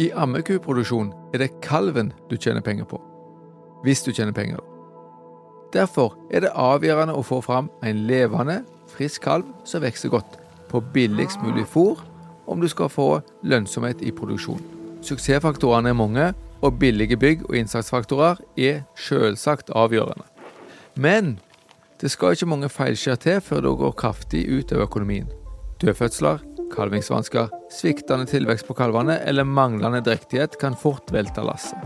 I ammekuproduksjon er det kalven du tjener penger på. Hvis du tjener penger. Derfor er det avgjørende å få fram en levende, frisk kalv som vokser godt, på billigst mulig fôr, om du skal få lønnsomhet i produksjon. Suksessfaktorene er mange, og billige bygg og innsatsfaktorer er selvsagt avgjørende. Men det skal ikke mange feilskjær til før det går kraftig ut over økonomien. Dødfødsler, kalvingsvansker, sviktende tilvekst på kalvene eller manglende drektighet kan fort velte lasset.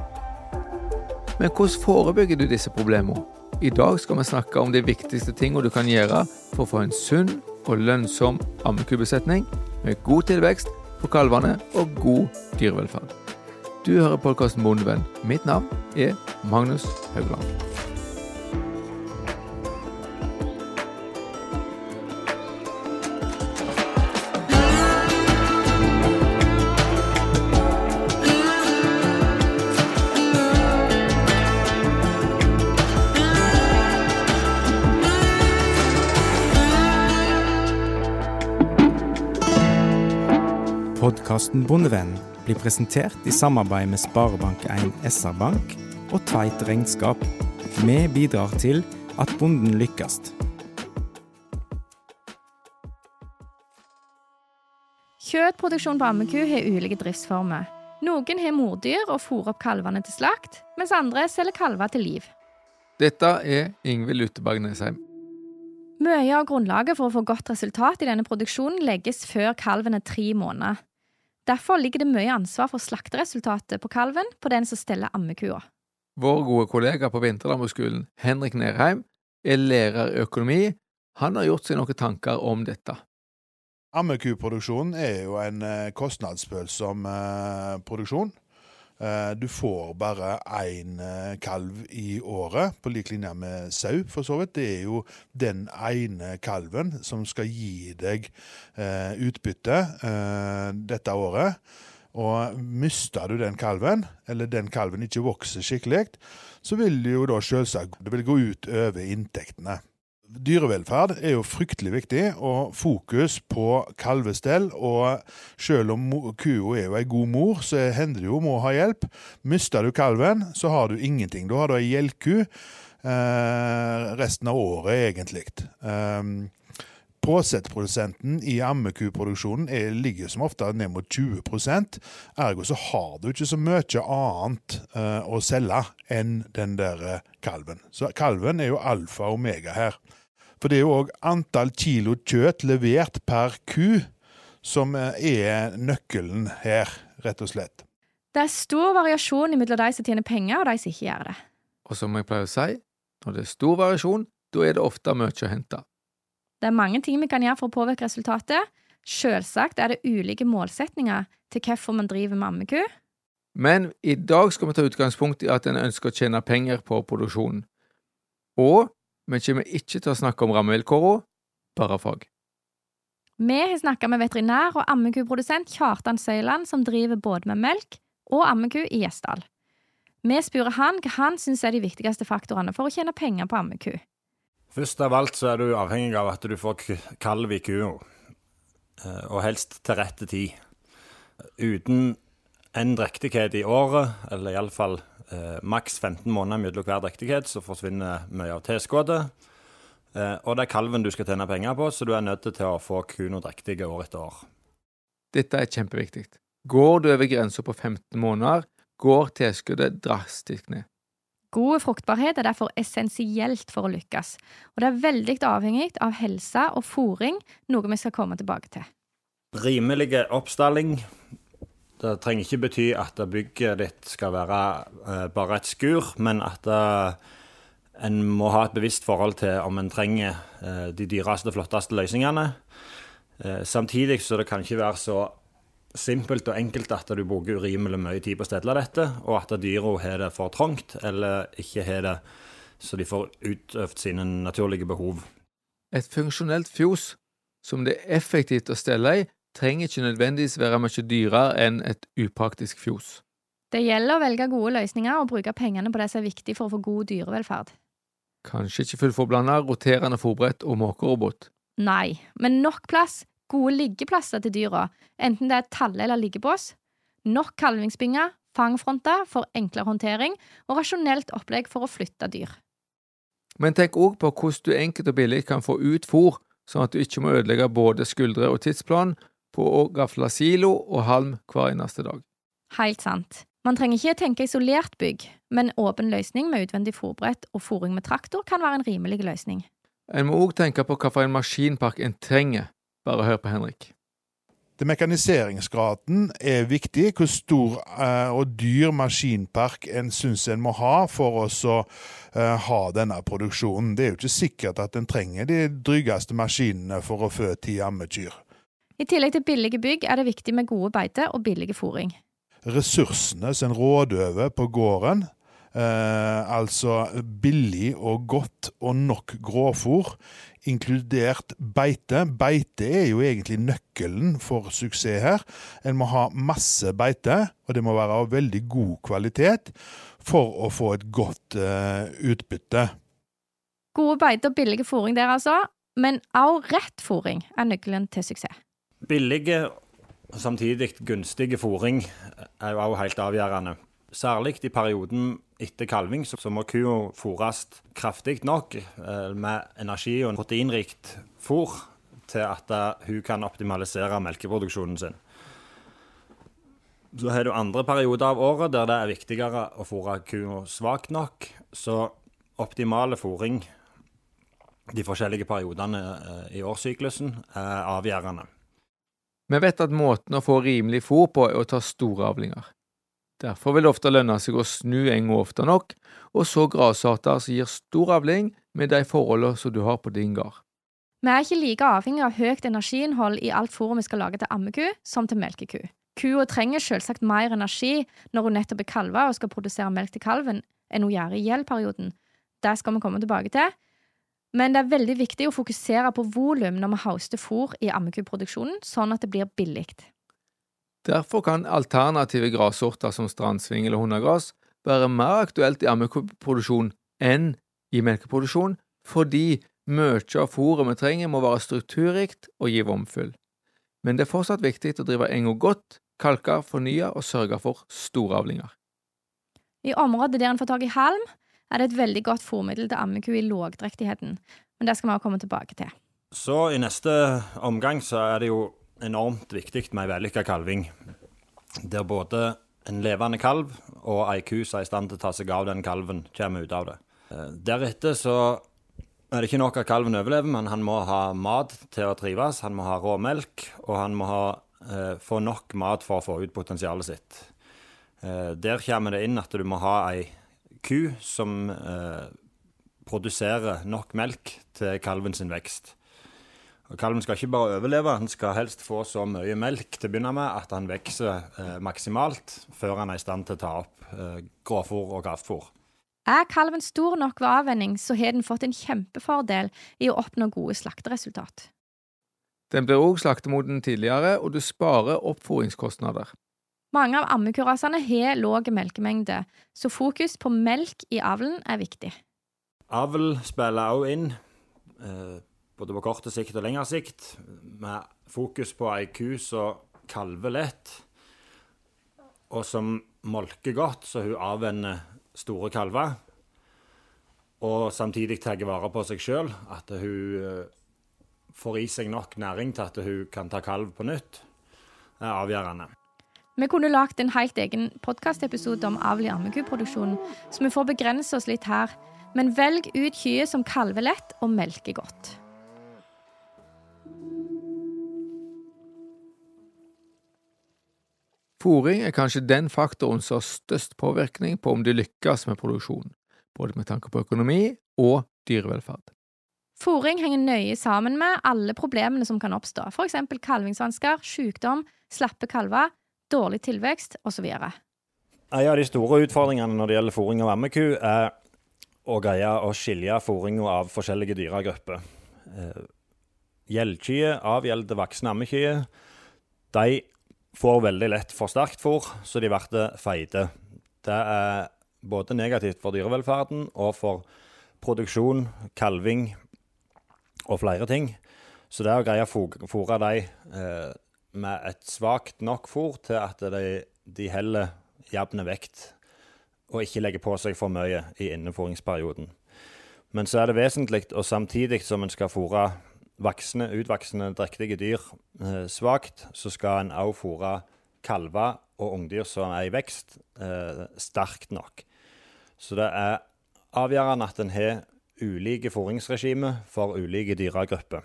Men hvordan forebygger du disse problemene? I dag skal vi snakke om de viktigste tingene du kan gjøre for å få en sunn og lønnsom ammekubesetning med god tilvekst på kalvene og god dyrevelferd. Du hører podkasten Bondevenn. Mitt navn er Magnus Haugland. Podkasten Bondevennen blir presentert i samarbeid med Sparebank1 SR-Bank og Tveit Regnskap. Vi bidrar til at bonden lykkes. Kjøttproduksjon på ammeku har ulike driftsformer. Noen har mordyr og fôrer opp kalvene til slakt, mens andre selger kalver til liv. Dette er Ingvild Luteberg Nesheim. Mye av grunnlaget for å få godt resultat i denne produksjonen legges før kalven er tre måneder. Derfor ligger det mye ansvar for slakteresultatet på kalven på den som steller ammekua. Vår gode kollega på Vinterlandbruksskolen, Henrik Nerheim, er lærer i økonomi. Han har gjort seg noen tanker om dette. Ammekuproduksjonen er jo en eh, kostnadsfølsom eh, produksjon. Eh, du får bare én kalv i året, på lik linje med sau, for så vidt. Det er jo den ene kalven som skal gi deg utbytte dette året. Og mister du den kalven, eller den kalven ikke vokser skikkelig, så vil det jo da selvsagt det vil gå ut over inntektene. Dyrevelferd er jo fryktelig viktig, og fokus på kalvestell. Og selv om kua er jo ei god mor, så hender det jo må ha hjelp. Mister du kalven, så har du ingenting. Da har du ei gjeldku eh, resten av året, egentlig. Um, Påsettprodusenten i ammekuproduksjonen ligger som ofte ned mot 20% Ergo så har du ikke så mye annet uh, å selge enn den der uh, kalven. Så kalven er jo alfa og omega her. For det er jo òg antall kilo kjøtt levert per ku som uh, er nøkkelen her, rett og slett. Det er stor variasjon mellom de som tjener penger, og de som ikke gjør det. Og som jeg pleier å si, når det er stor variasjon, da er det ofte mye å hente. Det er mange ting vi kan gjøre for å påvirke resultatet. Selvsagt er det ulike målsetninger til hvorfor man driver med ammeku. Men i dag skal vi ta utgangspunkt i at en ønsker å tjene penger på produksjonen. Og vi kommer ikke til å snakke om rammevilkårene, bare fag. Vi har snakka med veterinær og ammekuprodusent Kjartan Søyland, som driver både med melk og ammeku i Gjesdal. Vi spør han hva han syns er de viktigste faktorene for å tjene penger på ammeku. Først av alt så er du avhengig av at du får kalv i kua, eh, og helst til rette tid. Uten en drektighet i året, eller iallfall eh, maks 15 måneder mellom hver drektighet, så forsvinner mye av tilskuddet. Eh, og det er kalven du skal tjene penger på, så du er nødt til å få kua drektig år etter år. Dette er kjempeviktig. Går du over grensa på 15 måneder, går tilskuddet drastisk ned. God fruktbarhet er derfor essensielt for å lykkes, og det er veldig avhengig av helse og fòring, noe vi skal komme tilbake til. Rimelig oppstalling. Det trenger ikke bety at bygget ditt skal være eh, bare et skur, men at eh, en må ha et bevisst forhold til om en trenger eh, de dyreste flotteste løsningene. Eh, samtidig så det kan ikke være så simpelt og enkelt at du bruker urimelig mye tid på å stelle dette, og at dyra har det for trangt, eller ikke har det så de får utøvd sine naturlige behov. Et funksjonelt fjos som det er effektivt å stelle i, trenger ikke nødvendigvis være mye dyrere enn et upraktisk fjos. Det gjelder å velge gode løsninger og bruke pengene på det som er viktig for å få god dyrevelferd. Kanskje ikke fullforblanda roterende fòrbrett og måkerobot. Nei, men nok plass gode liggeplasser til dyra, enten det er talle- eller liggebås. nok kalvingsbinger, fangfronter for enklere håndtering og rasjonelt opplegg for å flytte dyr. Men tenk òg på hvordan du enkelt og billig kan få ut fôr, sånn at du ikke må ødelegge både skuldre og tidsplan på å gafle silo og halm hver eneste dag. Helt sant. Man trenger ikke tenke isolert bygg, men åpen løsning med utvendig fòrbrett og fòring med traktor kan være en rimelig løsning. En må òg tenke på hvilken maskinpark en trenger. Bare hør på Henrik. Det Mekaniseringsgraden er viktig. Hvor stor eh, og dyr maskinpark en syns en må ha for å så, eh, ha denne produksjonen. Det er jo ikke sikkert at en trenger de drygeste maskinene for å fø ti ammekyr. I tillegg til billige bygg er det viktig med gode beite og billig fôring. Ressursene som en rådøver på gården, eh, altså billig og godt og nok grovfôr, inkludert beite. Beite er jo egentlig nøkkelen for suksess her. En må ha masse beite, og det må være av veldig god kvalitet for å få et godt uh, utbytte. Gode beite og billige fôring der, altså. Men også rett fôring er nøkkelen til suksess. Billige og samtidig gunstige fôring er jo også helt avgjørende. Særlig i perioden etter kalving så må kua fôres kraftig nok eh, med energi og proteinrikt fôr til at hun kan optimalisere melkeproduksjonen sin. Så har du andre perioder av året der det er viktigere å fôre kua svakt nok. Så optimale fôring de forskjellige periodene eh, i årssyklusen er avgjørende. Vi vet at måten å få rimelig fôr på er å ta store avlinger. Derfor vil det ofte lønne seg å snu enga ofte nok, og så grasarter som gir stor avling med de forholdene som du har på din gard. Vi er ikke like avhengig av høyt energiinnhold i alt fôret vi skal lage til ammeku, som til melkeku. Kua trenger selvsagt mer energi når hun nettopp er kalva og skal produsere melk til kalven, enn hun gjør i gjeldperioden. Det skal vi komme tilbake til. Men det er veldig viktig å fokusere på volum når vi hoster fôr i ammekuproduksjonen, sånn at det blir billig. Derfor kan alternative grassorter som strandsving eller hundegras være mer aktuelt i ammeproduksjon enn i melkeproduksjon, fordi mye av fôret vi trenger må være strukturrikt og gi vomfyll. Men det er fortsatt viktig å drive enga godt, kalke, fornye og sørge for store avlinger. I området der en får tak i halm, er det et veldig godt fôrmiddel til ammeku i lågdrektigheten, men det skal vi også komme tilbake til. Så i neste omgang så er det jo enormt viktig med ei vellykka kalving. Der både en levende kalv og ei ku som er i stand til å ta seg av den kalven, kommer ut av det. Eh, deretter så er det ikke nok at kalven overlever, men han må ha mat til å trives. Han må ha råmelk, og han må ha, eh, få nok mat for å få ut potensialet sitt. Eh, der kommer det inn at du må ha ei ku som eh, produserer nok melk til kalven sin vekst. Og Kalven skal ikke bare overleve, han skal helst få så mye melk til å begynne med at han vokser eh, maksimalt før han er i stand til å ta opp eh, grovfôr og kraftfôr. Er kalven stor nok ved avvenning, så har den fått en kjempefordel i å oppnå gode slakteresultat. Den blir òg slaktemoden tidligere, og du sparer oppfòringskostnader. Mange av ammekurasene har lav melkemengde, så fokus på melk i avlen er viktig. Avl spiller òg inn. Eh, både på kort sikt og lengre sikt, med fokus på ei ku som kalver lett, og som molker godt, så hun avvenner store kalver. Og samtidig tar vare på seg sjøl, at hun eh, får i seg nok næring til at hun kan ta kalv på nytt, er avgjørende. Vi kunne lagd en helt egen podkastepisode om avl i ammekuproduksjonen, så vi får begrense oss litt her. Men velg ut kyr som kalver lett og melker godt. Fôring er kanskje den faktoren som har størst påvirkning på om de lykkes med produksjonen, både med tanke på økonomi og dyrevelferd. Fôring henger nøye sammen med alle problemene som kan oppstå, for eksempel kalvingsvansker, sykdom, slappe kalver, dårlig tilvekst osv. En av de store utfordringene når det gjelder fôring av ammeku, er å greie å skilje fôringa av forskjellige dyregrupper. Eh, Gjeldkyer, avgjeldte voksne ammekyer, de får veldig lett for sterkt fôr, så de blir feite. Det er både negativt for dyrevelferden og for produksjon, kalving og flere ting. Så det å greie å fôre dem eh, med et svakt nok fôr til at de de heller jevn vekt og ikke legger på seg for mye i innefòringsperioden. Men så er det vesentlig, og samtidig som en skal fôre voksne, utvoksende, drektige dyr eh, svakt, så skal en òg fôre kalver og ungdyr som er i vekst, eh, sterkt nok. Så det er avgjørende at en har ulike fôringsregimer for ulike dyregrupper.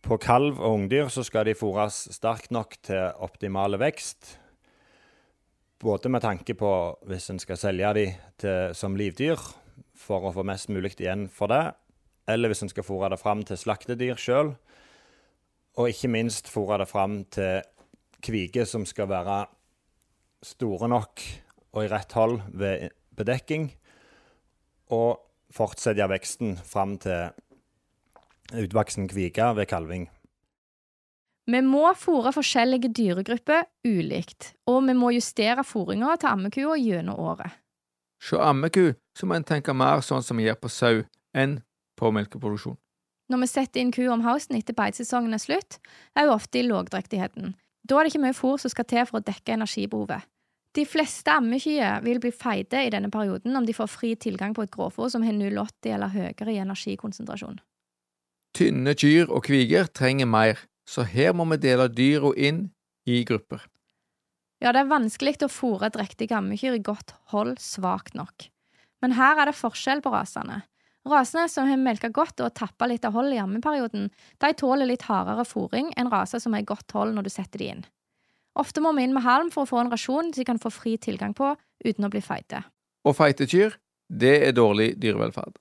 På kalv og ungdyr så skal de fôres sterkt nok til optimal vekst. Både med tanke på hvis en skal selge dem som livdyr for å få mest mulig igjen for det, eller hvis en skal fôre det fram til slaktedyr sjøl. Og ikke minst fôre det fram til kviger som skal være store nok og i rett hold ved bedekking. Og fortsette veksten fram til utvoksen kvige ved kalving. Vi må fôre forskjellige dyregrupper ulikt, og vi må justere fôringa til ammekua gjennom året. Se ammeku så må en tenke mer sånn som vi gjør på sau, enn på melkeproduksjon. Når vi setter inn kua om høsten etter beitesesongen er slutt, er hun ofte i lågdrektigheten. Da er det ikke mye fôr som skal til for å dekke energibehovet. De fleste ammekyer vil bli feite i denne perioden om de får fri tilgang på et grovfôr som har 0,80 eller høyere i energikonsentrasjon. Tynne kyr og kviger trenger mer, så her må vi dele dyra inn i grupper. Ja, det er vanskelig å fôre drektige ammekyr i godt hold svakt nok. Men her er det forskjell på rasene. Rasene som har melka godt og tappa litt av hold i ammeperioden, de tåler litt hardere fôring enn raser som er i godt hold når du setter de inn. Ofte må vi inn med halm for å få en rasjon de kan få fri tilgang på uten å bli feite. Og feite kyr, det er dårlig dyrevelferd.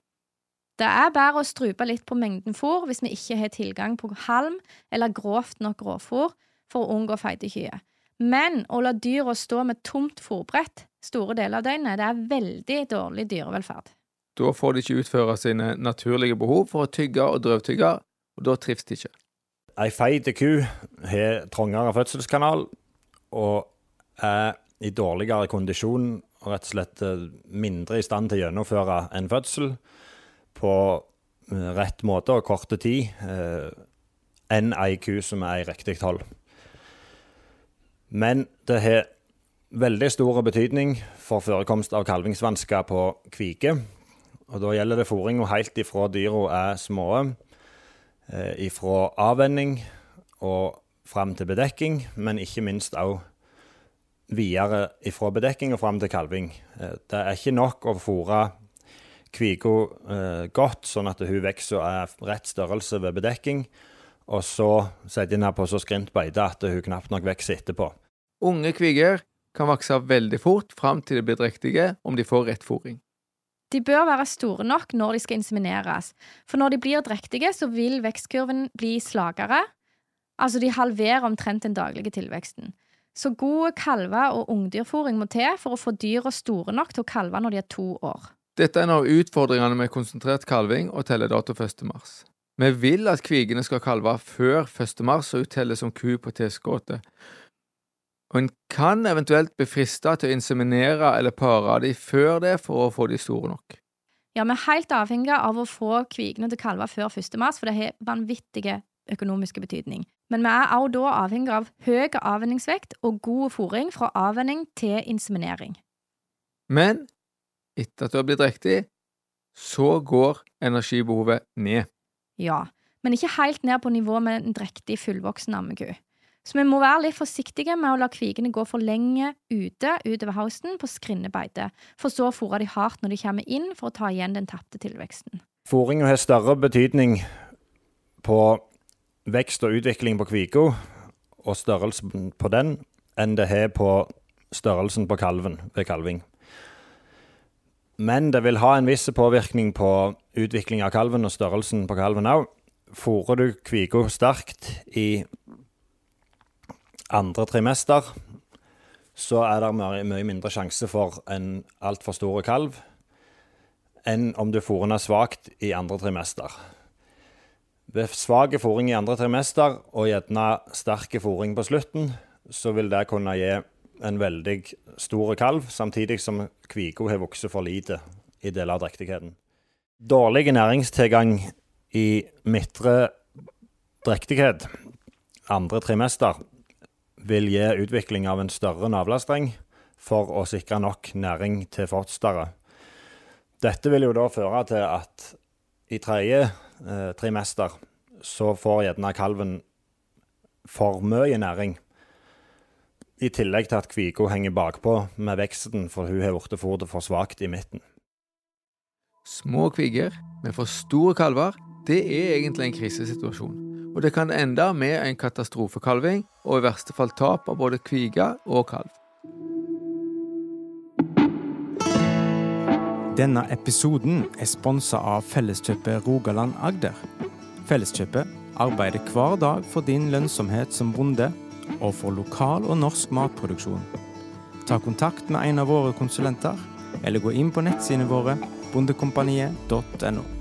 Det er bedre å strupe litt på mengden fôr hvis vi ikke har tilgang på halm eller grovt nok grovfôr for å unngå feite kyr. Men å la dyra stå med tomt fôrbrett store deler av døgnet, det er veldig dårlig dyrevelferd. Da får de ikke utføre sine naturlige behov for å tygge og drøvtygge, og da trives de ikke. Ei feit ku har trangere fødselskanal og er i dårligere kondisjon og rett og slett eh, mindre i stand til å gjennomføre en fødsel på eh, rett måte og korte tid eh, enn ei ku som er i riktig hold. Men det har veldig stor betydning for forekomst av kalvingsvansker på kvike. Og da gjelder det fôringa helt ifra dyra er små, eh, ifra avvenning og fram til bedekking, men ikke minst òg videre ifra bedekking og fram til kalving. Eh, det er ikke nok å fôre kvika eh, godt, sånn at hun vokser og er rett størrelse ved bedekking, og så setter en her på så skrint beite at hun knapt nok vokser etterpå. Unge kviger kan vokse veldig fort fram til de blir drektige om de får rett fôring. De bør være store nok når de skal insemineres, for når de blir drektige, så vil vekstkurven bli slakere, altså de halverer omtrent den daglige tilveksten. Så god kalve- og ungdyrfòring må til for å få dyra store nok til å kalve når de er to år. Dette er en av utfordringene med konsentrert kalving og telledato 1. mars. Vi vil at kvigene skal kalve før 1. mars og uttelle som ku på tilskuddet, og en kan eventuelt bli frista til å inseminere eller pare de før det for å få de store nok. Ja, vi er helt avhengige av å få kvigene til kalver før 1. mars, for det har vanvittige økonomiske betydning. Men vi er også da avhengige av høy avvenningsvekt og god fòring fra avvenning til inseminering. Men etter at du har blitt drektig, så går energibehovet ned. Ja, men ikke helt ned på nivå med en drektig, fullvoksen ammeku. Så vi må være litt forsiktige med å la kvigene gå for lenge ute utover høsten på skrinnebeite, for så å fôre de hardt når de kommer inn for å ta igjen den tapte tilveksten. Fôringa har større betydning på vekst og utvikling på kviga og størrelsen på den enn det har på størrelsen på kalven ved kalving. Men det vil ha en viss påvirkning på utvikling av kalven og størrelsen på kalven òg. Fôrer du kviga sterkt i andre trimester, så er det mye, mindre sjanse for en altfor stor kalv enn om du fôrer den svakt i andre trimester. Ved svak fôring i andre trimester og gjerne sterk fôring på slutten, så vil det kunne gi en veldig stor kalv, samtidig som kvika har vokst for lite i deler av drektigheten. Dårlig næringstilgang i midtre drektighet, andre trimester, vil gi utvikling av en større navlestreng for å sikre nok næring til fosteret. Dette vil jo da føre til at i tredje eh, trimester så får gjerne kalven for mye næring. I tillegg til at kvika henger bakpå med veksten, for hun har blitt fôret for svakt i midten. Små kviger med for store kalver, det er egentlig en krisesituasjon. Og det kan ende med en katastrofekalving og i verste fall tap av både kvige og kalv. Denne episoden er sponsa av Felleskjøpet Rogaland Agder. Felleskjøpet arbeider hver dag for din lønnsomhet som bonde, og for lokal og norsk matproduksjon. Ta kontakt med en av våre konsulenter, eller gå inn på nettsidene våre bondekompaniet.no.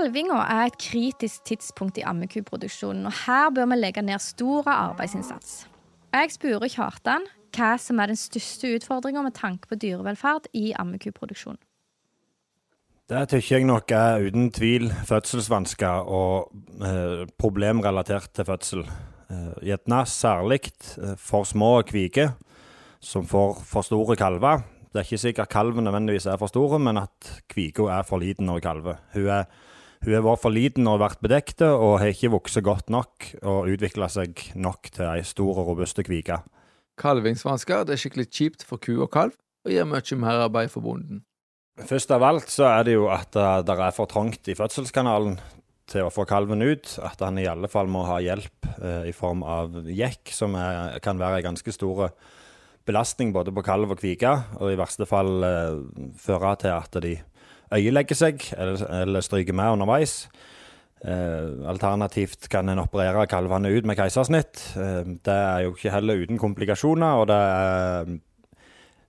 Kalvinga er et kritisk tidspunkt i ammekuproduksjonen, og her bør vi legge ned stor arbeidsinnsats. Jeg spurte Kjartan hva som er den største utfordringa med tanke på dyrevelferd i ammekuproduksjon. Det syns jeg nok er uten tvil fødselsvansker og eh, problem relatert til fødsel. Eh, Gjerne særlig eh, for små kviker som får for store kalver. Det er ikke sikkert kalven nødvendigvis er for store, men at kvika er for liten når hun kalver. Hun er hun har vært for liten og vært bedekte, og har ikke vokst godt nok og utvikla seg nok til ei stor og robuste kvike. Kalvingsvansker det er skikkelig kjipt for ku og kalv, og gir mye merarbeid for bonden. Først av alt så er det jo at det er for trangt i fødselskanalen til å få kalven ut. At han i alle fall må ha hjelp eh, i form av jekk, som er, kan være en ganske stor belastning både på kalv og kvike, og i verste fall eh, føre til at de øyelegger seg eller, eller stryker med underveis. Eh, alternativt kan en operere kalvene ut med keisersnitt. Eh, det er jo ikke heller uten komplikasjoner, og det er,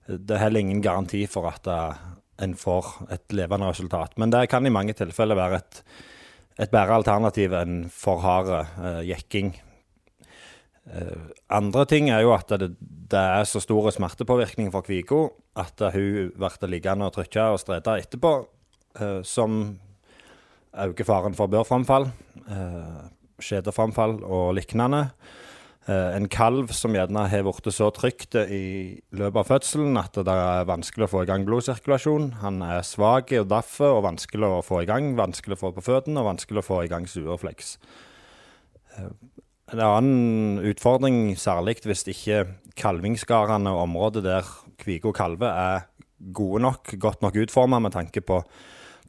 det er heller ingen garanti for at uh, en får et levende resultat. Men det kan i mange tilfeller være et, et bedre alternativ enn for hard eh, jekking. Uh, andre ting er jo at det, det er så stor smertepåvirkning for Kviko at hun blir liggende og trykke og strete etterpå, som øker faren for børframfall, uh, skjedeframfall og lignende. Uh, en kalv som gjerne har blitt så trygt i løpet av fødselen at det er vanskelig å få i gang blodsirkulasjon. Han er svak og daff og vanskelig å få i gang, vanskelig å få på føttene og vanskelig å få i gang suefleks. En annen utfordring, særlig hvis ikke kalvingsgardene og området der kvige og kalve er gode nok, godt nok utforma med tanke på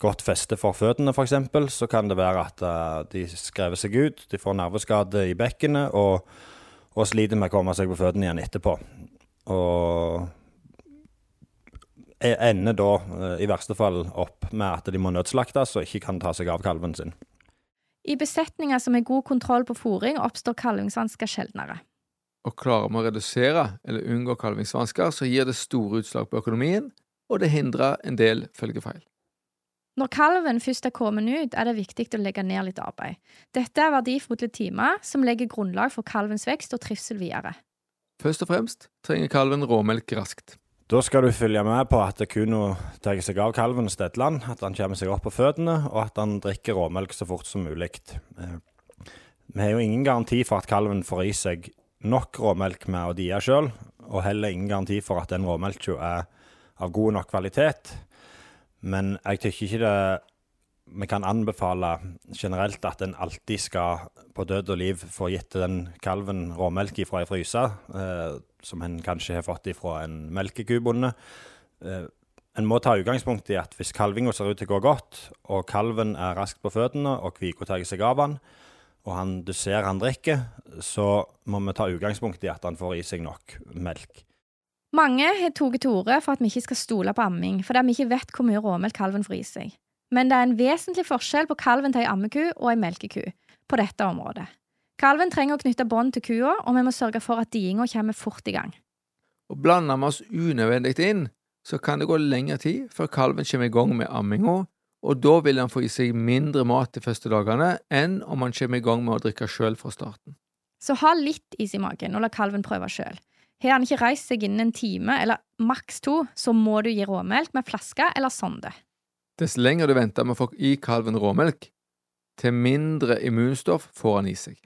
godt feste for føttene f.eks., så kan det være at uh, de skrever seg ut, de får nerveskade i bekkenet og, og, sliter med å komme seg på føttene igjen etterpå. Og e, ender da uh, i verste fall opp med at de må nødslaktes og ikke kan ta seg av kalven sin. I besetninger som har god kontroll på fòring, oppstår kalvingsvansker sjeldnere. Og klarer vi å redusere eller unngå kalvingsvansker, så gir det store utslag på økonomien, og det hindrer en del følgefeil. Når kalven først er kommet ut, er det viktig å legge ned litt arbeid. Dette er verdifulle timer som legger grunnlag for kalvens vekst og trivsel videre. Først og fremst trenger kalven råmelk raskt. Da skal du følge med på at Kuno tar seg av kalven Stedland, at han kommer seg opp på føttene, og at han drikker råmelk så fort som mulig. Eh, vi har jo ingen garanti for at kalven får i seg nok råmelk med å die sjøl, og heller ingen garanti for at den råmelka er av god nok kvalitet. Men jeg tykker ikke det vi kan anbefale generelt at en alltid skal på død og liv få gitt den kalven råmelk fra ei fryse, eh, som en kanskje har fått fra en melkekubonde. Eh, en må ta utgangspunkt i at hvis kalvinga ser ut til å gå godt, og kalven er raskt på føttene, og kvika tar seg av han, og han, du ser han drikker, så må vi ta utgangspunkt i at han får i seg nok melk. Mange har tatt til orde for at vi ikke skal stole på amming, fordi vi ikke vet hvor mye råmelk kalven får i seg men det er en vesentlig forskjell på kalven til ei ammeku og ei melkeku på dette området. Kalven trenger å knytte bånd til kua, og vi må sørge for at diinga kommer fort i gang. Og Blander vi oss unødvendig inn, så kan det gå lengre tid før kalven kommer i gang med amminga, og da vil han få i seg mindre mat de første dagene enn om han kommer i gang med å drikke sjøl fra starten. Så ha litt is i magen og la kalven prøve sjøl. Har han ikke reist seg innen en time, eller maks to, så må du gi råmelk med flaske eller sonde. Dess lenger du venter med å få i kalven råmelk, til mindre immunstoff får han i seg.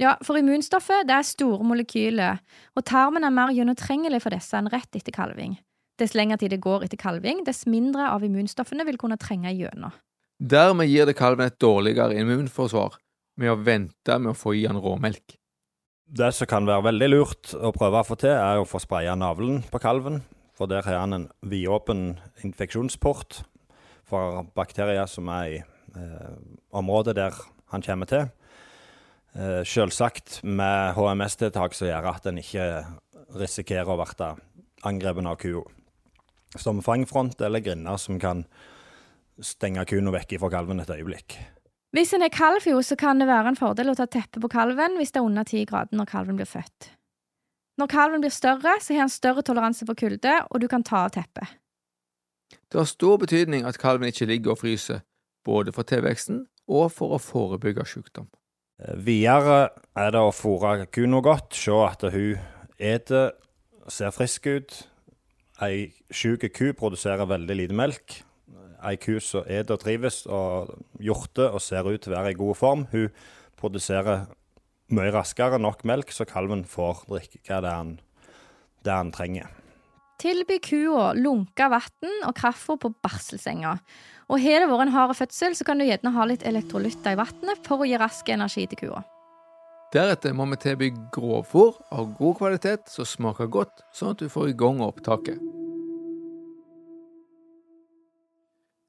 Ja, for immunstoffet det er store molekyler, og tarmen er mer gjennomtrengelig for disse enn rett etter kalving. Dess lenger tid det går etter kalving, dess mindre av immunstoffene vil kunne trenge gjennom. Dermed gir det kalven et dårligere immunforsvar med å vente med å få i han råmelk. Det som kan være veldig lurt å prøve å få til, er å få spraya navlen på kalven. For der har han en vidåpen infeksjonsport for bakterier som er i eh, området der han kommer til. Eh, Selvsagt med HMS-tiltak som gjør at en ikke risikerer å bli angrepet av kua. Som fangfront eller grinder som kan stenge kua vekk fra kalven et øyeblikk. Hvis en er kalv, jo, så kan det være en fordel å ta teppe på kalven hvis det er under ti grader når kalven blir født. Når kalven blir større, så har han større toleranse for kulde, og du kan ta av teppet. Det har stor betydning at kalven ikke ligger og fryser, både for tilveksten og for å forebygge sykdom. Eh, Videre er det å fôre kua godt, se at hun eter, ser frisk ut. Ei syk ku produserer veldig lite melk. Ei ku som eter og trives og hjorter og ser ut til å være i god form, hun produserer mye raskere nok melk, så kalven får drikke det han, det han trenger. Tilby kua lunka vann og kaffe på barselsenga. Og har det vært en hard fødsel, så kan du gjerne ha litt elektrolytter i vannet for å gi rask energi til kua. Deretter må vi tilby grovfôr av god kvalitet som smaker godt, sånn at du får i gang opptaket.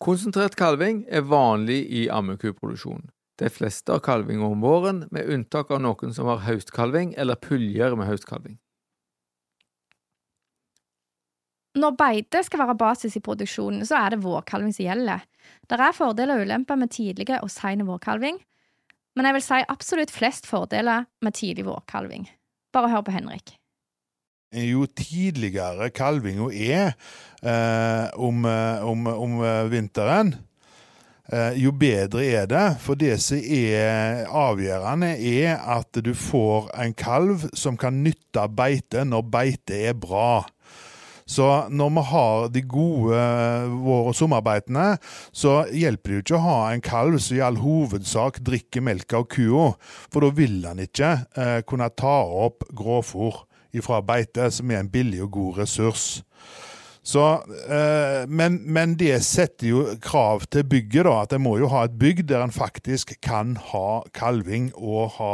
Konsentrert kalving er vanlig i ammekuproduksjon. De fleste har kalving om våren, med unntak av noen som har høstkalving eller puljer med høstkalving. Når beite skal være basis i produksjonen, så er det vårkalving som gjelder. Det er fordeler og ulemper med tidlige og sen vårkalving, men jeg vil si absolutt flest fordeler med tidlig vårkalving. Bare hør på Henrik. Jo tidligere kalvinga er eh, om, eh, om, om eh, vinteren, eh, jo bedre er det. For det som er avgjørende, er at du får en kalv som kan nytte beite når beite er bra. Så når vi har de gode vår- og sommerbeitene, så hjelper det jo ikke å ha en kalv som i all hovedsak drikker melka av kua, for da vil han ikke eh, kunne ta opp grovfôr fra beite, som er en billig og god ressurs. Så, eh, men, men det setter jo krav til bygget, da. At en må jo ha et bygg der en faktisk kan ha kalving og ha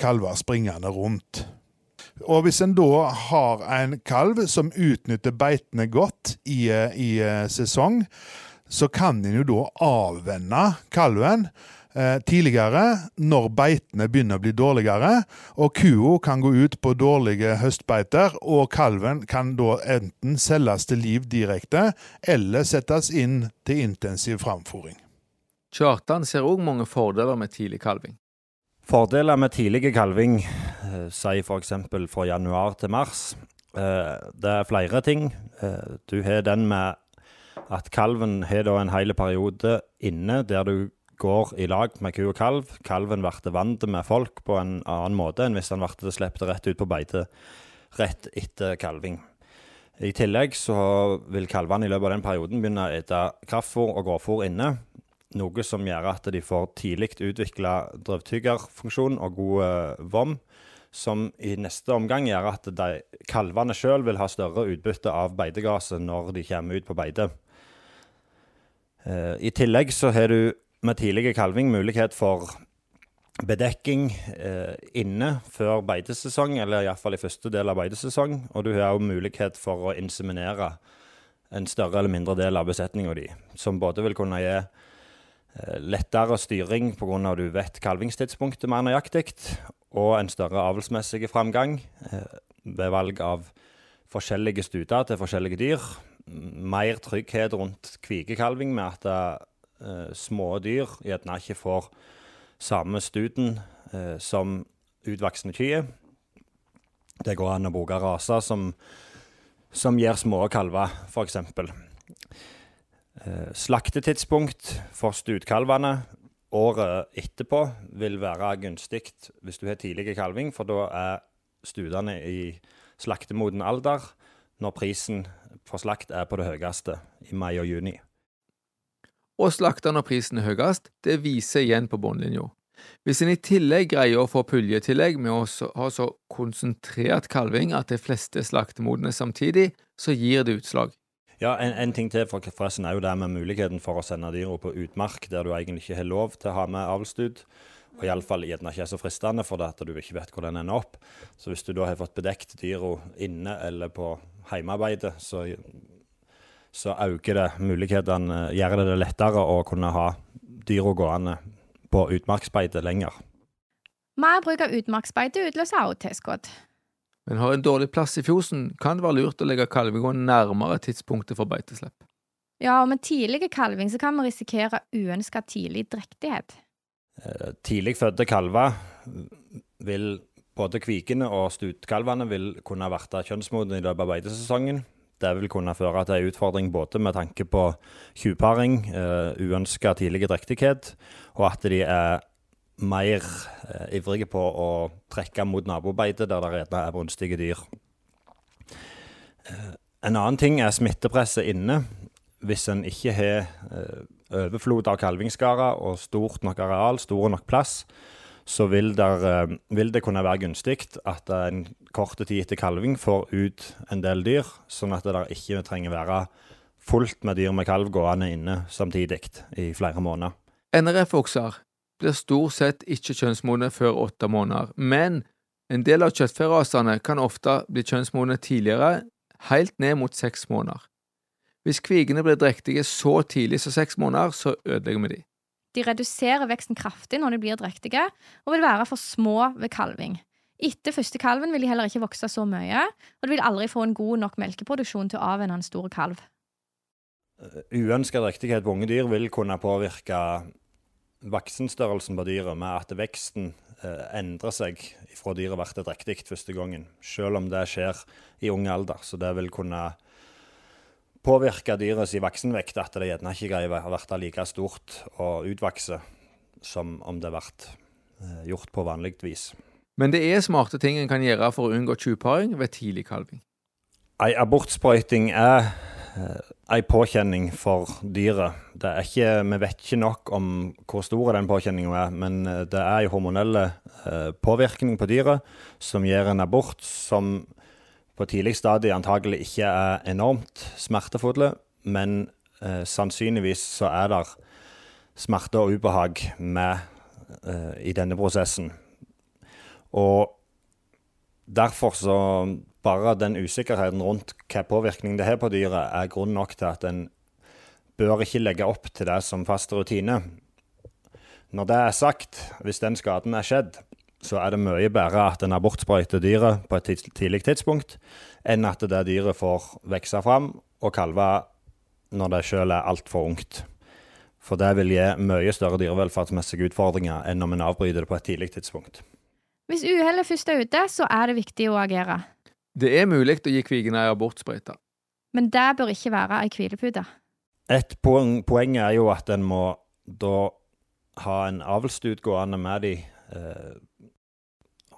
kalver springende rundt. Og hvis en da har en kalv som utnytter beitene godt i, eh, i eh, sesong, så kan en jo da avvenne kalven tidligere når beitene begynner å bli dårligere, og kua kan gå ut på dårlige høstbeiter, og kalven kan da enten selges til liv direkte, eller settes inn til intensiv framfòring. Kjartan ser òg mange fordeler med tidlig kalving. Fordeler med tidlig kalving, sier si f.eks. fra januar til mars, eh, det er flere ting. Eh, du har den med at kalven har en hel periode inne der du går i lag med ku og kalv. Kalven blir vant med folk på en annen måte enn hvis han ble sluppet rett ut på beite rett etter kalving. I tillegg så vil kalvene i løpet av den perioden begynne å ete kraftfôr og grovfôr inne. Noe som gjør at de får tidlig utvikla drøvtyggerfunksjon og god eh, vom. Som i neste omgang gjør at de, kalvene sjøl vil ha større utbytte av beitegresset når de kommer ut på beite. Eh, I tillegg så har du med tidlig kalving mulighet for bedekking eh, inne før beitesesong, eller iallfall i første del av beitesesong. Og du har òg mulighet for å inseminere en større eller mindre del av besetninga di, som både vil kunne gi eh, lettere styring pga. at du vet kalvingstidspunktet mer nøyaktig, og en større avlsmessig framgang eh, ved valg av forskjellige stuter til forskjellige dyr. Mer trygghet rundt kvikekalving med at eh, små dyr gjerne ikke får samme studen eh, som utvoksende kyr. Det går an å bruke raser som, som gir små kalver, f.eks. Eh, slaktetidspunkt for stutkalvene året etterpå vil være gunstig hvis du har tidlig kalving, for da er studene i slaktemoden alder når prisen for slakt er på det høyeste i mai og juni. Og slakter når prisen er høyest, det viser igjen på bunnlinja. Hvis en i tillegg greier å få puljetillegg med å ha så konsentrert kalving at de fleste er slaktemodne samtidig, så gir det utslag. Ja, en, en ting til for, forresten er jo det med muligheten for å sende dyra på utmark der du egentlig ikke har lov til å ha med avlstud. Og iallfall gjerne ikke er så fristende, for det at du ikke vet hvor den ender opp. Så hvis du da har fått bedekt dyra inne eller på heimearbeidet, så, så øker det mulighetene, gjør det det lettere å kunne ha dyra gående på utmarksbeite lenger. Mer bruk av utmarksbeite utløser også tilskudd. Men har en dårlig plass i fjosen, kan det være lurt å legge kalvegården nærmere tidspunktet for beiteslipp. Ja, og med tidlig kalving så kan vi risikere uønska tidlig drektighet. Eh, tidlig fødte kalver vil både kvikene og stutkalvene vil kunne verte kjønnsmodne i løpet av beitesesongen. Det vil kunne føre til en utfordring både med tanke på tjuvparing, uh, uønska tidlig drektighet, og at de er mer uh, ivrige på å trekke mot nabobeite der det gjerne er brunstige dyr. Uh, en annen ting er smittepresset inne. Hvis en ikke har overflod av kalvingsskarer og stort nok areal, stor nok plass, så vil, der, eh, vil, det kunne være gunstig at en kort tid etter kalving får ut en del dyr, sånn at det der ikke trenger være fullt med dyr med kalv gående inne samtidig i flere måneder. NRF-okser blir stort sett ikke kjønnsmodne før åtte måneder, men en del av kjøttferasene kan ofte bli kjønnsmodne tidligere, helt ned mot seks måneder. Hvis kvigene blir drektige så tidlig som seks måneder, så ødelegger vi de. De reduserer veksten kraftig når de blir drektige, og vil være for små ved kalving. Etter første kalven vil de heller ikke vokse så mye, og de vil aldri få en god nok melkeproduksjon til å avvenne en stor kalv. Eh, Uønska drektighet på unge dyr vil kunne påvirke voksenstørrelsen på dyret med at veksten eh, endrer seg fra dyret blir drektig første gangen, selv om det skjer i ung alder. Så det vil kunne påvirke dyrets voksenvekt at det gjerne ikke greier å bli like stort og utvokse som om det ble eh, gjort på vanlig vis. Men det er smarte ting en kan gjøre for å unngå tjuvparing ved tidlig kalving. Ei abortsprøyting er en ei påkjenning for dyret. Det er ikke, vi vet ikke nok om hvor stor den påkjenninga er, men eh, det er en hormonelle påvirkning på dyret som gjør en abort som på tidlig stadie antagelig ikke er enormt smertefulle, men eh, sannsynligvis så er det smerte og ubehag med eh, i denne prosessen. Og derfor så bare den usikkerheten rundt hva påvirkning det har på dyret, er grunn nok til at en bør ikke legge opp til det som fast rutine. Når det er sagt, hvis den skaden er skjedd, så er det mye bedre at en abortsprøyter dyret på et tidlig tidspunkt, enn at det dyret får vokse fram og kalve når det sjøl er altfor ungt. For det vil gi mye større dyrevelferdsmessige utfordringer enn om en avbryter det på et tidlig tidspunkt. Hvis uhellet først er ute, så er det viktig å agere. Det er mulig å gi kvigene ei abortsprøyte. Men det bør ikke være ei hvilepute. Et poeng, poeng, er jo at en må da ha en avlsstut gående med de eh,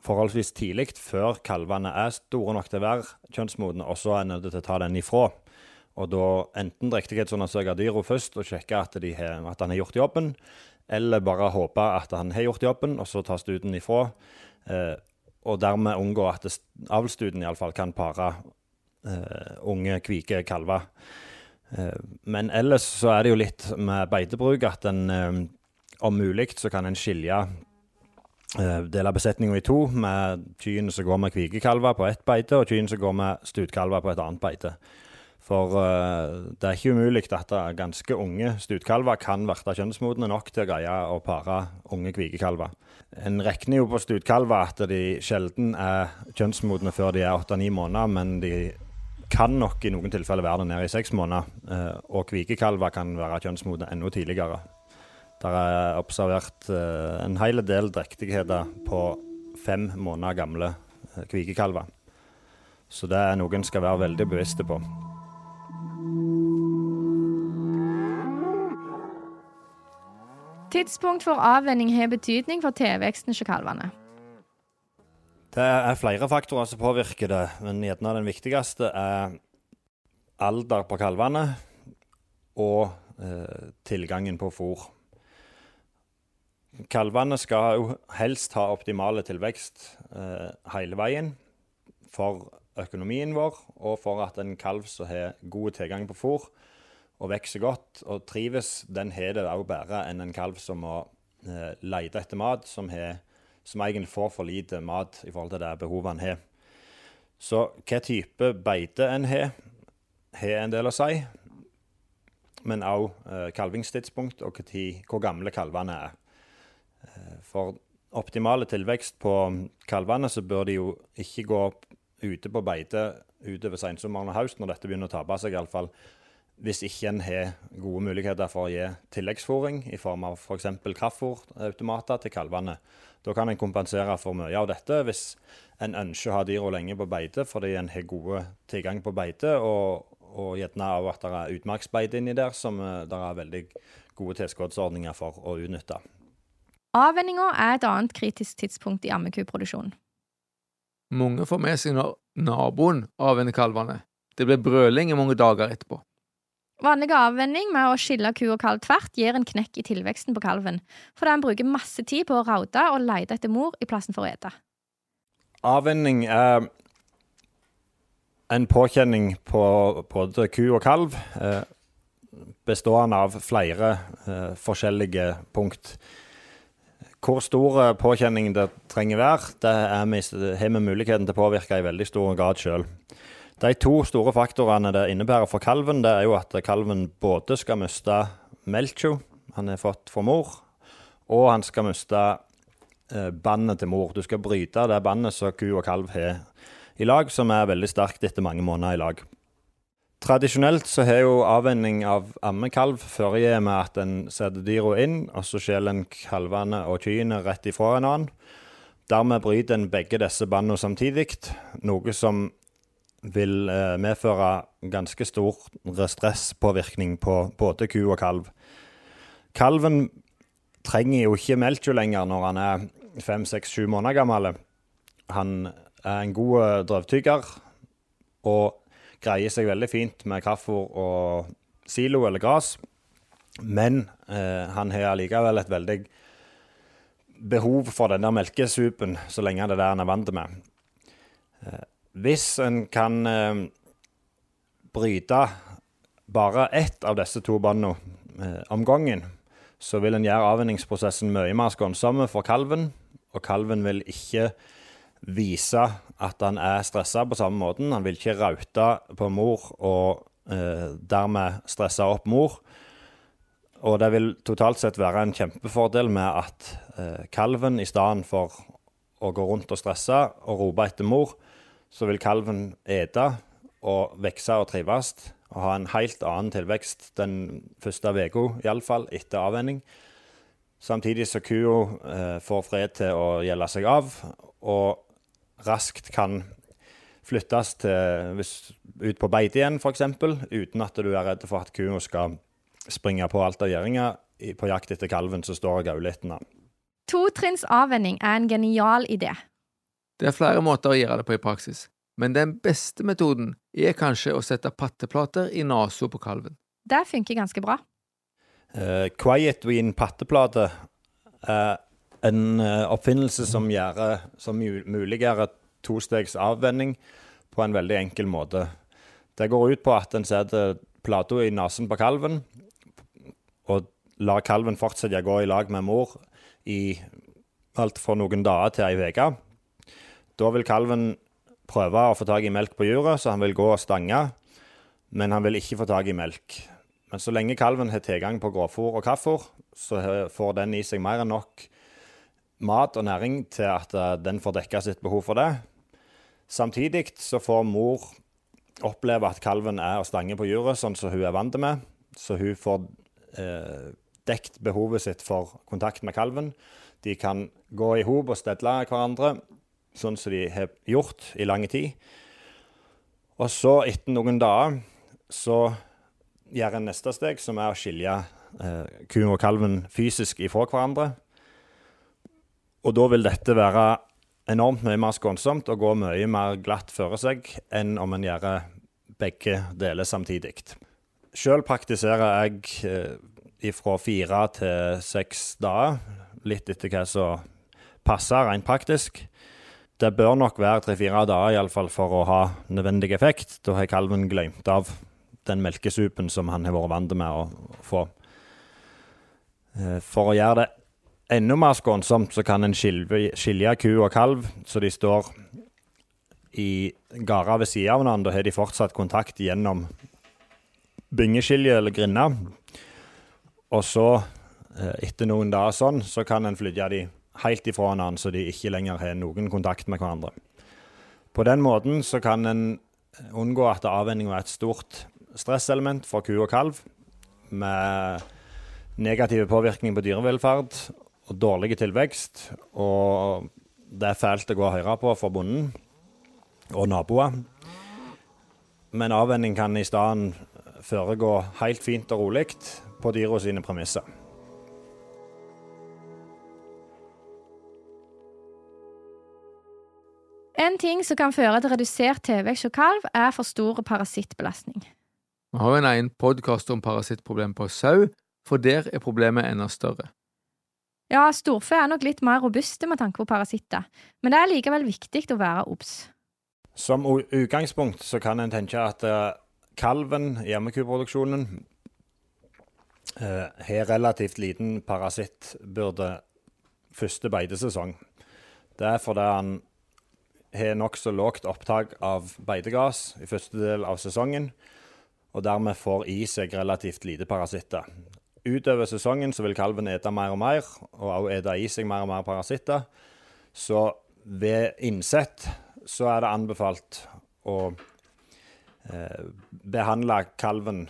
forholdsvis tidlig, før kalvene er store nok til å være kjønnsmodne, og så er nødt til å ta den ifra. Og da enten drektighetsundersøke dyra først og sjekke at, har, at, han har gjort jobben, eller bare håpe at han har gjort jobben, og så ta studen ifra. Eh, og dermed unngå at avlsstuten iallfall kan pare eh, unge, kvike kalver. Eh, men ellers så er det jo litt med beitebruk at en eh, om mulig så kan en skilje Eh, dele besetninga i to, med kyrne som går med kvikekalver på ett beite, og kyrne som går med stutkalver på et annet beite. For uh, det er ikke umulig at ganske unge stutkalver kan bli kjønnsmodne nok til å greie å pare unge kvikekalver. En regner jo på stutkalver at de sjelden er kjønnsmodne før de er åtte-ni måneder, men de kan nok i noen tilfeller være det nede i seks måneder. Uh, og kvikekalver kan være kjønnsmodne enda tidligere. Der er observert uh, en hel del drektigheter på fem måneder gamle uh, kvikekalver. Så det er noe en skal være veldig bevisste på. Tidspunkt for avvenning har betydning for tilveksten hos kalvene. Det er flere faktorer som påvirker det, men gjerne den viktigste er alder på kalvene og eh, tilgangen på fôr. Kalvene skal jo helst ha optimale tilvekst eh, hele veien for økonomien vår, og for at en kalv som har god tilgang på fôr og vokser godt og trives, den har det òg bedre enn en kalv som må eh, lete etter mat, som, har, som egentlig får for lite mat i forhold til det behovet en har. Så hva type beite en har, har en del å si. Men òg eh, kalvingstidspunkt og hvor gamle kalvene er. Eh, for optimale tilvekst på kalvene, så bør de jo ikke gå opp ute på beite utover sensommeren og høst, når dette begynner å tape seg, iallfall. Hvis ikke en har gode muligheter for å gi tilleggsfòring i form av f.eks. For kraftfòrautomater til kalvene. Da kan en kompensere for mye av dette hvis en ønsker å ha dyra lenge på beite fordi en har gode tilgang på beite, og, og gjerne òg at det er utmarksbeite inni der som eh, det er veldig gode tilskuddsordninger for å utnytte. Avvenninga er et annet kritisk tidspunkt i ammekuproduksjonen. Mange får med seg når naboen avvenner kalvene. Det blir brøling i mange dager etterpå. Vanlig avvenning med å skille ku og kalv tvert gir en knekk i tilveksten på kalven, fordi en bruker masse tid på å raude og lete etter mor i plassen for å ete. Avvenning er en påkjenning på både ku og kalv, eh, bestående av flere eh, forskjellige punkt. Hvor stor påkjenning det trenger være, det har vi muligheten til å påvirke i veldig stor grad sjøl. De to store faktorene det innebærer for kalven, det er jo at kalven både skal miste melka han har fått fra mor, og han skal miste eh, bandet til mor. Du skal bryte det bandet som ku og kalv har i lag, som er veldig sterkt etter mange måneder i lag. Tradisjonelt så har jo avvenning av ammekalv foregått med at en setter dyra inn, og så skjeler en kalvene og kyene rett ifra en annen. Dermed bryter en begge disse båndene samtidig, noe som vil eh, medføre ganske stor stresspåvirkning på både ku og kalv. Kalven trenger jo ikke melka lenger når han er fem, seks, sju måneder gammel. Han er en god eh, drøvtygger og greier seg veldig fint med kraftfôr og silo eller gras. Men eh, han har allikevel et veldig behov for den der melkesupen så lenge det er det han er vant med. Eh, hvis en kan eh, bryte bare ett av disse to båndene eh, om gangen, så vil en gjøre avvenningsprosessen mye mer skånsom for kalven. Og kalven vil ikke vise at han er stressa på samme måten. Han vil ikke raute på mor og eh, dermed stresse opp mor. Og det vil totalt sett være en kjempefordel med at eh, kalven i stedet for å gå rundt og stresse og rope etter mor, så vil kalven ete og vokse og trives og ha en helt annen tilvekst den første uka, iallfall, etter avvenning. Samtidig så kua eh, får fred til å gjelde seg av, og raskt kan flyttes til, hvis, ut på beite igjen, f.eks., uten at du er redd for at kua skal springe på alt av gjøringa på jakt etter kalven som står og gauler. Totrinns avvenning er en genial idé. Det er flere måter å gjøre det på i praksis, men den beste metoden er kanskje å sette patteplater i nesa på kalven. Det funker ganske bra. Uh, Quiet Ween patteplate er en uh, oppfinnelse som, gjør, som muliggjør tostegs avvenning på en veldig enkel måte. Det går ut på at en setter plata i nesen på kalven og lar kalven fortsette å gå i lag med mor i alt fra noen dager til ei uke. Da vil kalven prøve å få tak i melk på juret, så han vil gå og stange. Men han vil ikke få tak i melk. Men så lenge kalven har tilgang på grovfôr og kraftfôr, så får den i seg mer enn nok mat og næring til at eh, den får dekka sitt behov for det. Samtidig så får mor oppleve at kalven er og stanger på juret, sånn som hun er vant med. Så hun får eh, dekt behovet sitt for kontakt med kalven. De kan gå i hop og stedle hverandre sånn som de har gjort i lang tid. Og så, etter noen dager, så gjør en neste steg, som er å skilje eh, kuen og kalven fysisk ifra hverandre. Og da vil dette være enormt mye mer skånsomt og gå mye mer glatt føre seg enn om en gjør begge deler samtidig. Sjøl praktiserer jeg fra fire til seks dager, litt etter hva som passer rent praktisk. Det bør nok være tre-fire dager i alle fall for å ha nødvendig effekt. Da har kalven glemt av den melkesupen som han har vært vant med å få. For å gjøre det enda mer skånsomt, så kan en skilje ku og kalv så de står i gårder ved siden av hverandre. Da har de fortsatt kontakt gjennom byngeskilje eller grinne. Og så, etter noen dager sånn, så kan en flytte de helt ifra hverandre, så de ikke lenger har noen kontakt med hverandre. På den måten så kan en unngå at avvenninga er et stort stresselement for ku og kalv, med negativ påvirkning på dyrevelferd og dårlig tilvekst. Og det er fælt å gå og høre på for bonden og naboer. Men avvenning kan i stedet foregå helt fint og rolig på dyra sine premisser. En ting som kan føre til redusert tilvekst hos kalv, er for stor parasittbelastning. Vi har jo en egen podkast om parasittproblem på sau, for der er problemet enda større. Ja, storfe er nok litt mer robuste med tanke på parasitter, men det er likevel viktig å være obs. Som utgangspunkt så kan en tenke at uh, kalven i ammekuproduksjonen uh, har relativt liten parasittbyrde første beitesesong. Det er fordi han har nokså lågt opptak av beitegass i første del av sesongen, og dermed får i seg relativt lite parasitter. Utover sesongen så vil kalven ete mer og mer, og også ete i seg mer og mer parasitter. Så ved innsett så er det anbefalt å eh, behandle kalven,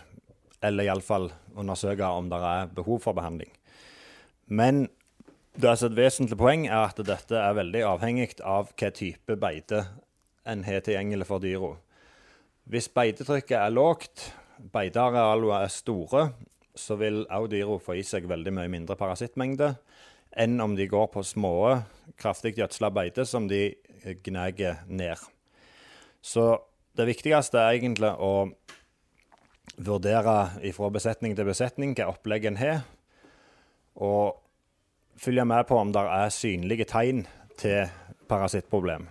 eller iallfall undersøke om det er behov for behandling. Men det er et vesentlig poeng er at dette er veldig avhengig av hva type beite en har tilgjengelig for dyra. Hvis beitetrykket er lågt, beitearealene er store, så vil òg dyra få i seg veldig mye mindre parasittmengde enn om de går på små, kraftig gjødsla beite som de gnager ned. Så det viktigste er egentlig å vurdere fra besetning til besetning hva opplegg en har, og følge med på om det er synlige tegn til parasittproblem.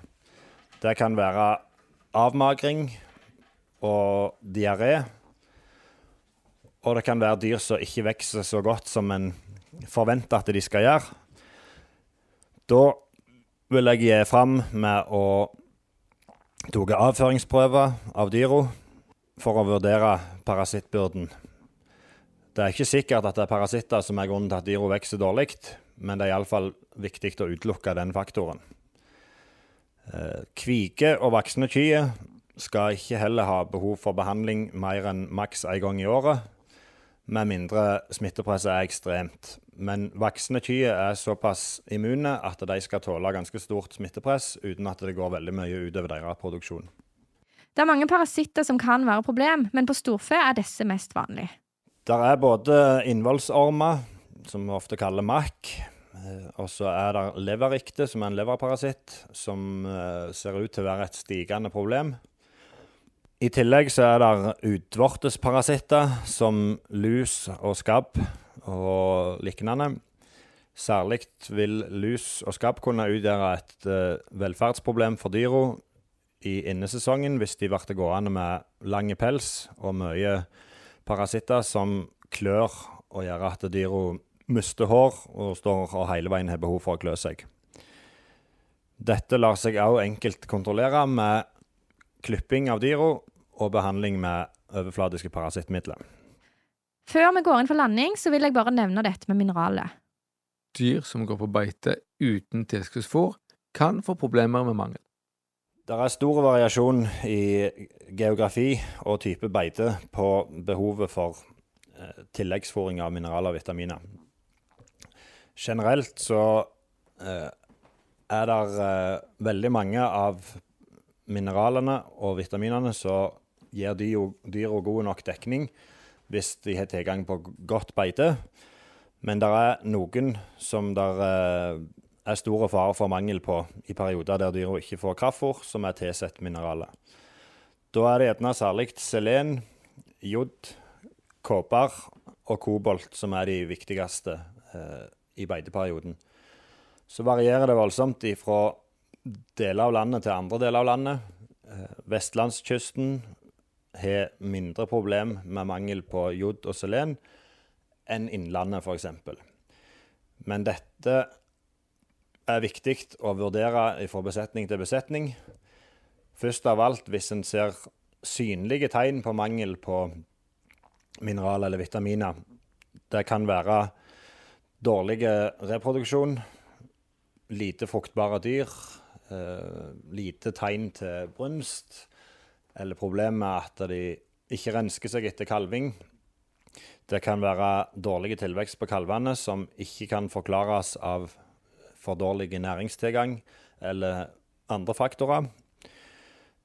Det kan være avmagring og diaré. Og det kan være dyr som ikke vokser så godt som en forventer at de skal gjøre. Da vil jeg gi fram med å ta avføringsprøver av dyra for å vurdere parasittbyrden. Det er ikke sikkert at det er parasitter som er grunnen til at dyra vokser dårlig, men det er iallfall viktig å utelukke den faktoren. Eh, kvike og voksne kyr skal ikke heller ha behov for behandling mer enn maks én gang i året, med mindre smittepresset er ekstremt. Men voksne kyr er såpass immune at de skal tåle ganske stort smittepress uten at det går veldig mye utover deres produksjon. Det er mange parasitter som kan være problem, men på storfe er disse mest vanlige. Der er både innvollsormer, som vi ofte kaller makk. Eh, og så er det leverrikte, som er en leverparasitt, som eh, ser ut til å være et stigende problem. I tillegg så er det utvortesparasitter som lus og skabb og lignende. Særlig vil lus og skabb kunne utgjøre et uh, velferdsproblem for dyra i innesesongen hvis de blir gående med lang pels og mye parasitter som klør og gjør at dyra mister hår og står og hele veien har behov for å klø seg. Dette lar seg også enkelt kontrollere med klipping av dyra og behandling med overfladiske parasittmidler. Før vi går inn for landing, så vil jeg bare nevne dette med mineralet. Dyr som går på beite uten tilskuddsfôr, kan få problemer med mangel. Det er stor variasjon i geografi og type beite på behovet for eh, tilleggsfòring av mineraler og vitaminer. Generelt så eh, er det eh, veldig mange av mineralene og vitaminene som gir dyra god nok dekning hvis de har tilgang på godt beite. Men det er noen som det eh, er store fare for mangel på i perioder der dyra ikke får kraftfôr som er tilsatt mineraler. Da er det gjerne særlig selen, jod, kobber og kobolt som er de viktigste eh, i beiteperioden. Så varierer det voldsomt fra deler av landet til andre deler av landet. Eh, vestlandskysten har mindre problem med mangel på jod og selen enn Innlandet, f.eks. Men dette er viktig å vurdere fra besetning til besetning. Først av alt hvis en ser synlige tegn på mangel på mineraler eller vitaminer. Det kan være dårlig reproduksjon, lite fruktbare dyr, eh, lite tegn til brunst, eller problemet med at de ikke rensker seg etter kalving. Det kan være dårlig tilvekst på kalvene som ikke kan forklares av for dårlig næringstilgang eller andre faktorer.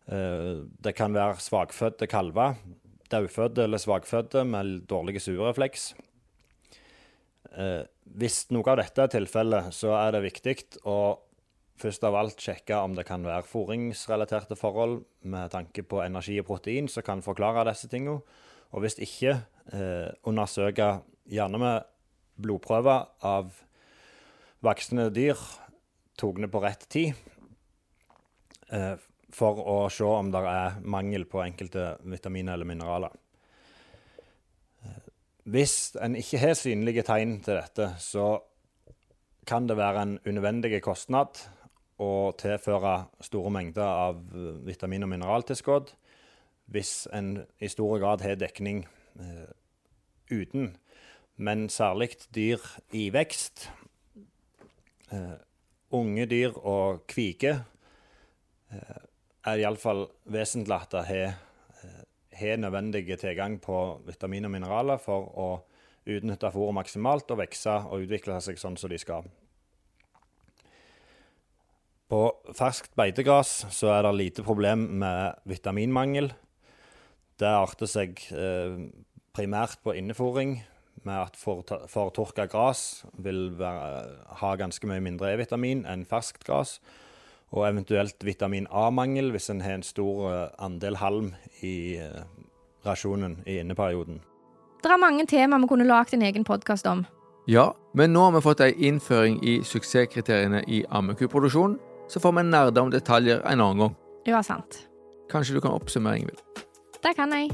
Eh, det kan være svakfødte kalver, daufødte eller svakfødte med dårlig sugerefleks. Eh, hvis noe av dette er tilfellet, så er det viktig å først av alt sjekke om det kan være fôringsrelaterte forhold med tanke på energi og protein som kan forklare disse tingene. Og hvis ikke, eh, undersøke gjerne med blodprøver av voksne dyr tatt på rett tid. Eh, for å se om det er mangel på enkelte vitaminer eller mineraler. Hvis en ikke har synlige tegn til dette, så kan det være en unødvendig kostnad å tilføre store mengder av vitamin- og mineraltilskudd hvis en i stor grad har dekning eh, uten. Men særlig dyr i vekst, eh, unge dyr og kvike, eh, er iallfall vesentlig at det har, eh, har nødvendig tilgang på vitamin og mineraler for å utnytte fôret maksimalt og vokse og utvikle seg sånn som de skal. På ferskt beitegras så er det lite problem med vitaminmangel. Det arter seg eh, primært på innefòring, med at fortørka gras vil være, ha ganske mye mindre E-vitamin enn ferskt gras og eventuelt vitamin A-mangel hvis en har en stor eh, andel halm i eh, rasjonen i inneperioden. Det er mange temaer vi kunne lagd en egen podkast om. Ja, men nå har vi fått ei innføring i suksesskriteriene i ammekuproduksjon, så får vi nerde om detaljer en annen gang. Ja, sant. Kanskje du kan oppsummere, Ingvild? Det kan jeg.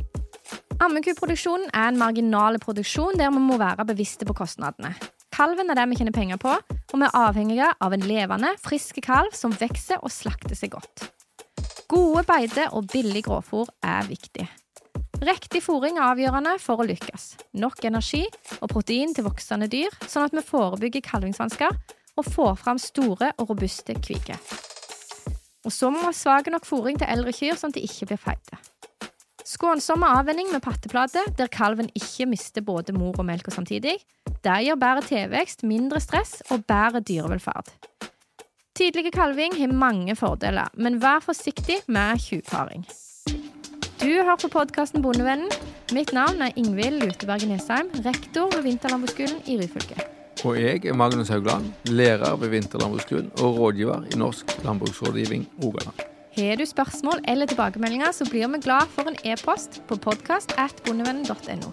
Ammekuproduksjonen er en marginal produksjon der vi må være bevisste på kostnadene. Kalven er det vi tjener penger på, og vi er avhengige av en levende, frisk kalv som vokser og slakter seg godt. Gode beite og billig grovfôr er viktig. Riktig fôring er avgjørende for å lykkes. Nok energi og protein til voksende dyr, sånn at vi forebygger kalvingsvansker og får fram store og robuste kviger. Og så må vi ha svak nok fôring til eldre kyr, sånn at de ikke blir feite. Skånsomme avvenning med patteplate, der kalven ikke mister både mor og melka samtidig. Det gir bedre tilvekst, mindre stress og bedre dyrevelferd. Tidlig kalving har mange fordeler, men vær forsiktig med tjuvparing. Du hører på podkasten Bondevennen. Mitt navn er Ingvild Luteberg Nesheim, rektor ved Vinterlandbruksskolen i Ryfylke. Og jeg er Magnus Haugland, lærer ved Vinterlandbruksgrunn og rådgiver i Norsk landbruksrådgivning Rogaland. Har du spørsmål eller tilbakemeldinger, så blir vi glad for en e-post på podkast at bondevennen.no.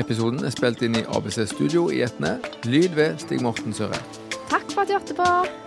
Episoden er spilt inn i ABC Studio i Etne. Lyd ved Stig Morten Søre. Takk for at du hørte på.